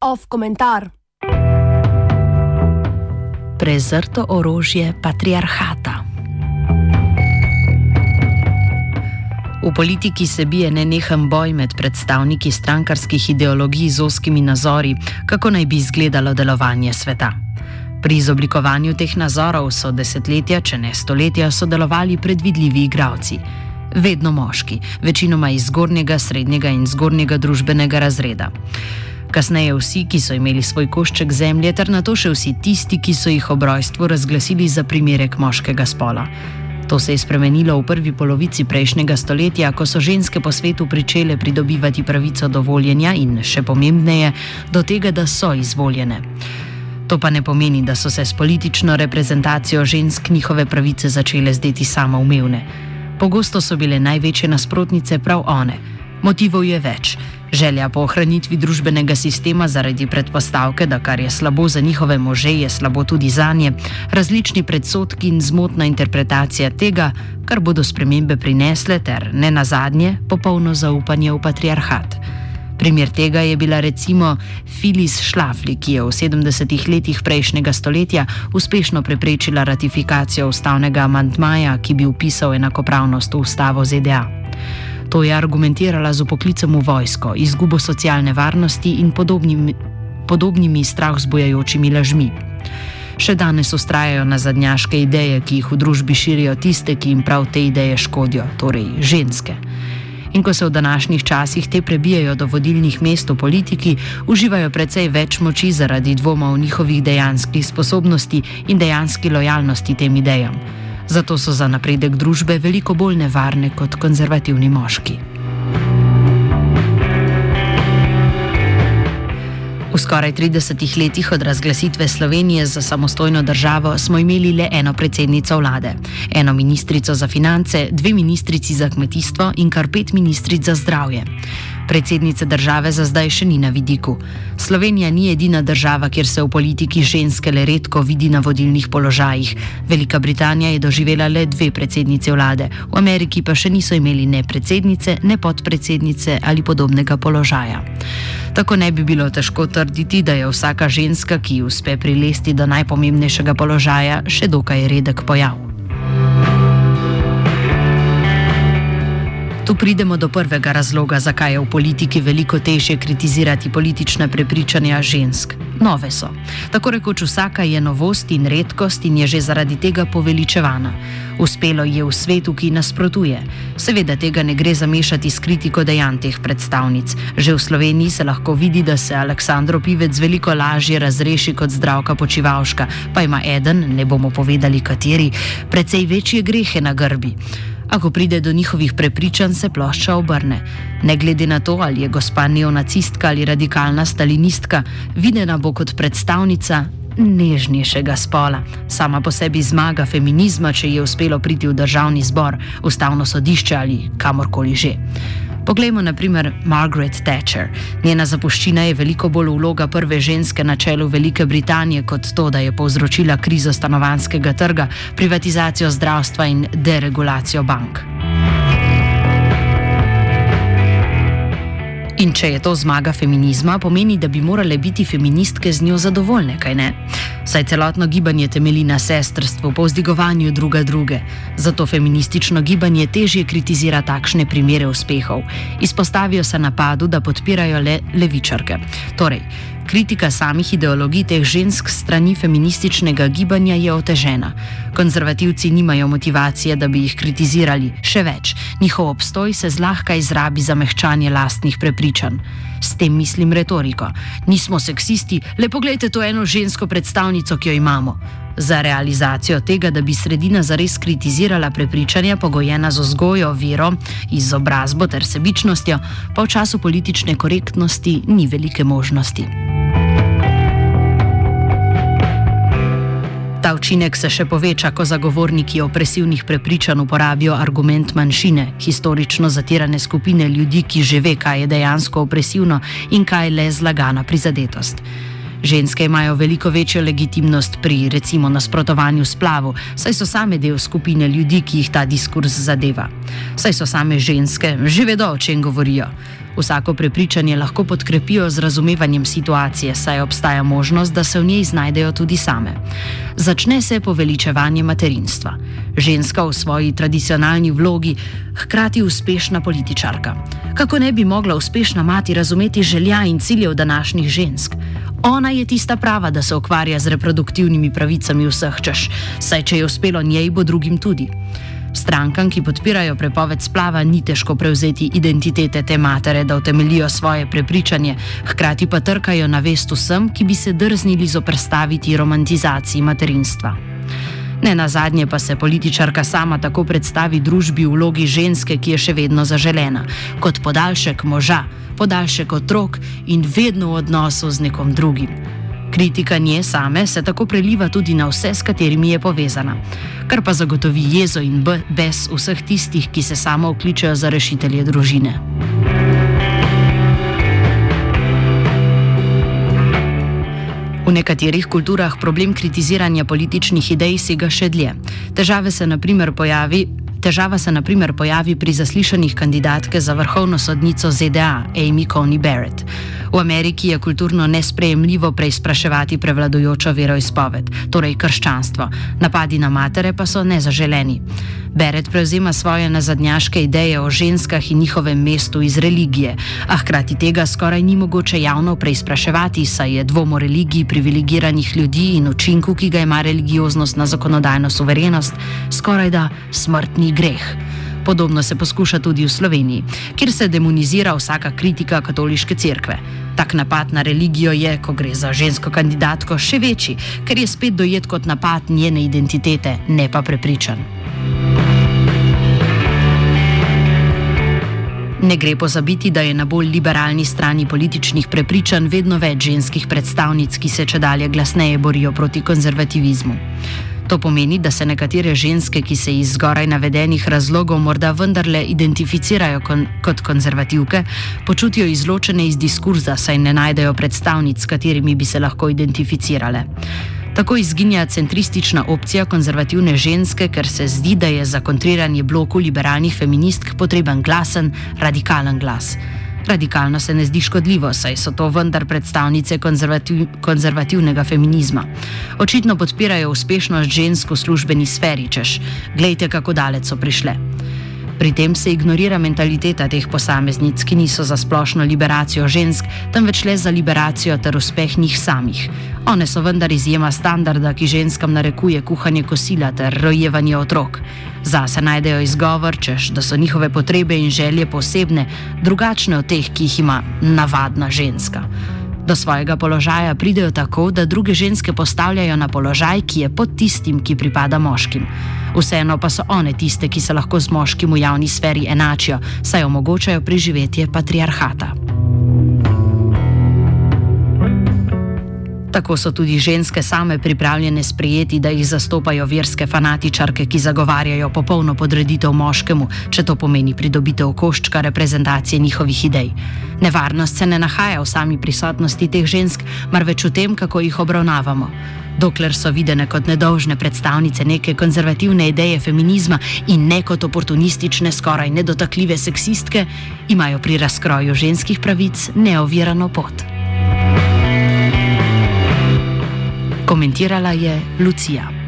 Off komentar. Prezrto orožje patriarhata. V politiki se bije nenehen boj med predstavniki strankarskih ideologij z oskimi nazori, kako naj bi izgledalo delovanje sveta. Pri izoblikovanju teh nazorov so desetletja, če ne stoletja, sodelovali predvidljivi igravci. Vedno moški, večinoma iz zgornjega, srednjega in zgornjega družbenega razreda. Kasneje vsi, ki so imeli svoj košček zemlje, ter na to še vsi tisti, ki so jih ob rojstvu razglasili za primerek moškega spola. To se je spremenilo v prvi polovici prejšnjega stoletja, ko so ženske po svetu pričele pridobivati pravico do voljenja in, še pomembneje, do tega, da so izvoljene. To pa ne pomeni, da so se s politično reprezentacijo žensk njihove pravice začele zdeti samoumevne. Pogosto so bile največje nasprotnice prav one. Motivov je več. Želja po ohranitvi družbenega sistema zaradi predpostavke, da kar je slabo za njihove može, je slabo tudi za nje, različni predsotki in zmotna interpretacija tega, kar bodo spremembe prinesle, ter ne nazadnje popolno zaupanje v patriarhat. Primer tega je bila recimo Filis Šlafli, ki je v 70-ih letih prejšnjega stoletja uspešno preprečila ratifikacijo ustavnega amantmaja, ki bi upisal enakopravnost v ustavo ZDA. To je argumentirala z upoklicem v vojsko, izgubo socialne varnosti in podobnimi, podobnimi strah zbujajočimi lažmi. Še danes ustrajajo na zadnjaške ideje, ki jih v družbi širijo tiste, ki jim prav te ideje škodijo, torej ženske. In ko se v današnjih časih te prebijajo do vodilnih mest v politiki, uživajo precej več moči zaradi dvoma v njihovih dejanskih sposobnosti in dejanski lojalnosti tem idejam. Zato so za napredek družbe veliko bolj nevarne kot konzervativni moški. V skoraj 30 letih od razglasitve Slovenije za samostojno državo smo imeli le eno predsednico vlade, eno ministrico za finance, dve ministrici za kmetijstvo in kar pet ministric za zdravje. Predsednice države za zdaj še ni na vidiku. Slovenija ni edina država, kjer se v politiki ženske le redko vidi na vodilnih položajih. Velika Britanija je doživela le dve predsednice vlade, v Ameriki pa še niso imeli ne predsednice, ne podpredsednice ali podobnega položaja. Tako ne bi bilo težko trditi, da je vsaka ženska, ki uspe prilesti do najpomembnejšega položaja, še dokaj redek pojav. Tu pridemo do prvega razloga, zakaj je v politiki veliko težje kritizirati politične prepričanja žensk. Nove so. Tako rekoč vsaka je novost in redkost in je že zaradi tega poveličevana. Uspelo je v svetu, ki nasprotuje. Seveda tega ne gre zamešati s kritiko dejanj teh predstavnic. Že v Sloveniji se lahko vidi, da se Aleksandro Pivec veliko lažje razreši kot zdravka počivalška, pa ima eden, ne bomo povedali kateri, precej večje grehe na grbi. Ako pride do njihovih prepričanj, se plošča obrne. Ne glede na to, ali je gospa neonacistka ali radikalna stalinistka, videna bo kot predstavnica nežnejšega spola. Sama po sebi zmaga feminizma, če je uspelo priti v državni zbor, ustavno sodišče ali kamorkoli že. Poglejmo na primer Margaret Thatcher. Njena zapuščina je veliko bolj vloga prve ženske na čelu Velike Britanije kot to, da je povzročila krizo stanovanskega trga, privatizacijo zdravstva in deregulacijo bank. In če je to zmaga feminizma, pomeni, da bi morale biti feministke z njo zadovoljne, kaj ne? Saj celotno gibanje temelji na sestrstvu, povzdigovanju druga druge. Zato feministično gibanje težje kritizira takšne primere uspehov. Izpostavijo se napadu, da podpirajo le levičarke. Torej, Kritika samih ideologij teh žensk strani feminističnega gibanja je otežena. Konzervativci nimajo motivacije, da bi jih kritizirali, še več, njihov obstoj se zlahka izrabi za mehčanje lastnih prepričanj. S tem mislim retoriko. Nismo seksisti, le pogledajte to eno žensko predstavnico, ki jo imamo. Za realizacijo tega, da bi sredina zares kritizirala prepričanja, pogojena z vzgojo, vero, izobrazbo ter sebičnostjo, pa v času politične korektnosti ni velike možnosti. Ta učinek se še poveča, ko zagovorniki opresivnih prepričanj uporabijo argument manjšine, historično zatirane skupine ljudi, ki že ve, kaj je dejansko opresivno in kaj le zlagana prizadetost. Ženske imajo veliko večjo legitimnost pri recimo nasprotovanju splavu, saj so same del skupine ljudi, ki jih ta diskurs zadeva. Saj so same ženske, že vedo, o čem govorijo. Vsako prepričanje lahko podkrepijo z razumevanjem situacije, saj obstaja možnost, da se v njej znajdejo tudi same. Začne se poveličevanje materinstva. Ženska v svoji tradicionalni vlogi, hkrati uspešna političarka. Kako ne bi mogla uspešna mati razumeti želja in ciljev današnjih žensk? Ona je tista prava, da se ukvarja z reproduktivnimi pravicami vseh češ, saj če je uspelo njej, bo drugim tudi. Strankam, ki podpirajo prepoved splava, ni težko prevzeti identitete te matere, da utemelijo svoje prepričanje, hkrati pa trkajo na vest vsem, ki bi se drznili zoprstaviti romantizaciji materinstva. Ne na zadnje pa se političarka sama tako predstavi družbi v vlogi ženske, ki je še vedno zaželena, kot podaljšek moža, podaljšek otrok in vedno v odnosu z nekom drugim. Kritika nje same se tako preliva tudi na vse, s katerimi je povezana, kar pa zagotovi jezo in bes vseh tistih, ki se samo vključijo za rešitelje družine. V nekaterih kulturah problem kritiziranja političnih idej sega še dlje. Težave se naprimer pojavi, Težava se naprimer pojavi pri zaslišanjih kandidatke za vrhovno sodnico ZDA, Amy Coney Barrett. V Ameriki je kulturno nesprejemljivo preizpraševati prevladujočo veroizpoved, torej krščanstvo. Napadi na matere pa so nezaželeni. Barrett prevzema svoje nazadnjaške ideje o ženskah in njihovem mestu iz religije, a hkrati tega skoraj ni mogoče javno preizpraševati, saj je dvom o religiji privilegiranih ljudi in učinku, ki ga ima religioznost na zakonodajno suverenost, skoraj da smrtni greh. Podobno se poskuša tudi v Sloveniji, kjer se demonizira vsaka kritika katoliške cerkve. Tak napad na religijo je, ko gre za žensko kandidatko, še večji, ker je spet dojet kot napad njene identitete, ne pa prepričan. Ne gre pozabiti, da je na bolj liberalni strani političnih prepričanj vedno več ženskih predstavnic, ki se če dalje glasneje borijo proti konzervativizmu. To pomeni, da se nekatere ženske, ki se iz zgoraj navedenih razlogov morda vendarle identificirajo kon kot konzervativke, počutijo izločene iz diskurza, saj ne najdejo predstavnic, s katerimi bi se lahko identificirale. Tako izginja centristična opcija konzervativne ženske, ker se zdi, da je za kontriranje bloku liberalnih feministk potreben glasen, radikalen glas. Radikalno se ne zdi škodljivo, saj so to vendar predstavnice konzervativ konzervativnega feminizma. Očitno podpirajo uspešnost žensk v službeni sferi, češ, glejte, kako daleč so prišle. Pri tem se ignorira mentaliteta teh posameznic, ki niso za splošno liberacijo žensk, temveč le za liberacijo ter uspeh njih samih. One so vendar izjema standarda, ki ženskam narekuje kuhanje kosila ter rojevanje otrok. Zase najdejo izgovor, češ, da so njihove potrebe in želje posebne, drugačne od teh, ki jih ima navadna ženska. Do svojega položaja pridejo tako, da druge ženske postavljajo na položaj, ki je pod tistim, ki pripada moškim. Vseeno pa so one tiste, ki se lahko z moškim v javni sferi enačijo, saj omogočajo preživetje patriarhata. Tako so tudi ženske same pripravljene sprejeti, da jih zastopajo verske fanatičarke, ki zagovarjajo popolno podreditev moškemu, če to pomeni pridobitev koščka reprezentacije njihovih idej. Nevarnost se ne nahaja v sami prisotnosti teh žensk, marveč v tem, kako jih obravnavamo. Dokler so videne kot nedolžne predstavnice neke konzervativne ideje feminizma in ne kot oportunistične, skoraj nedotakljive seksistke, imajo pri razkroju ženskih pravic neovirano pot. Komentirala je Lucija.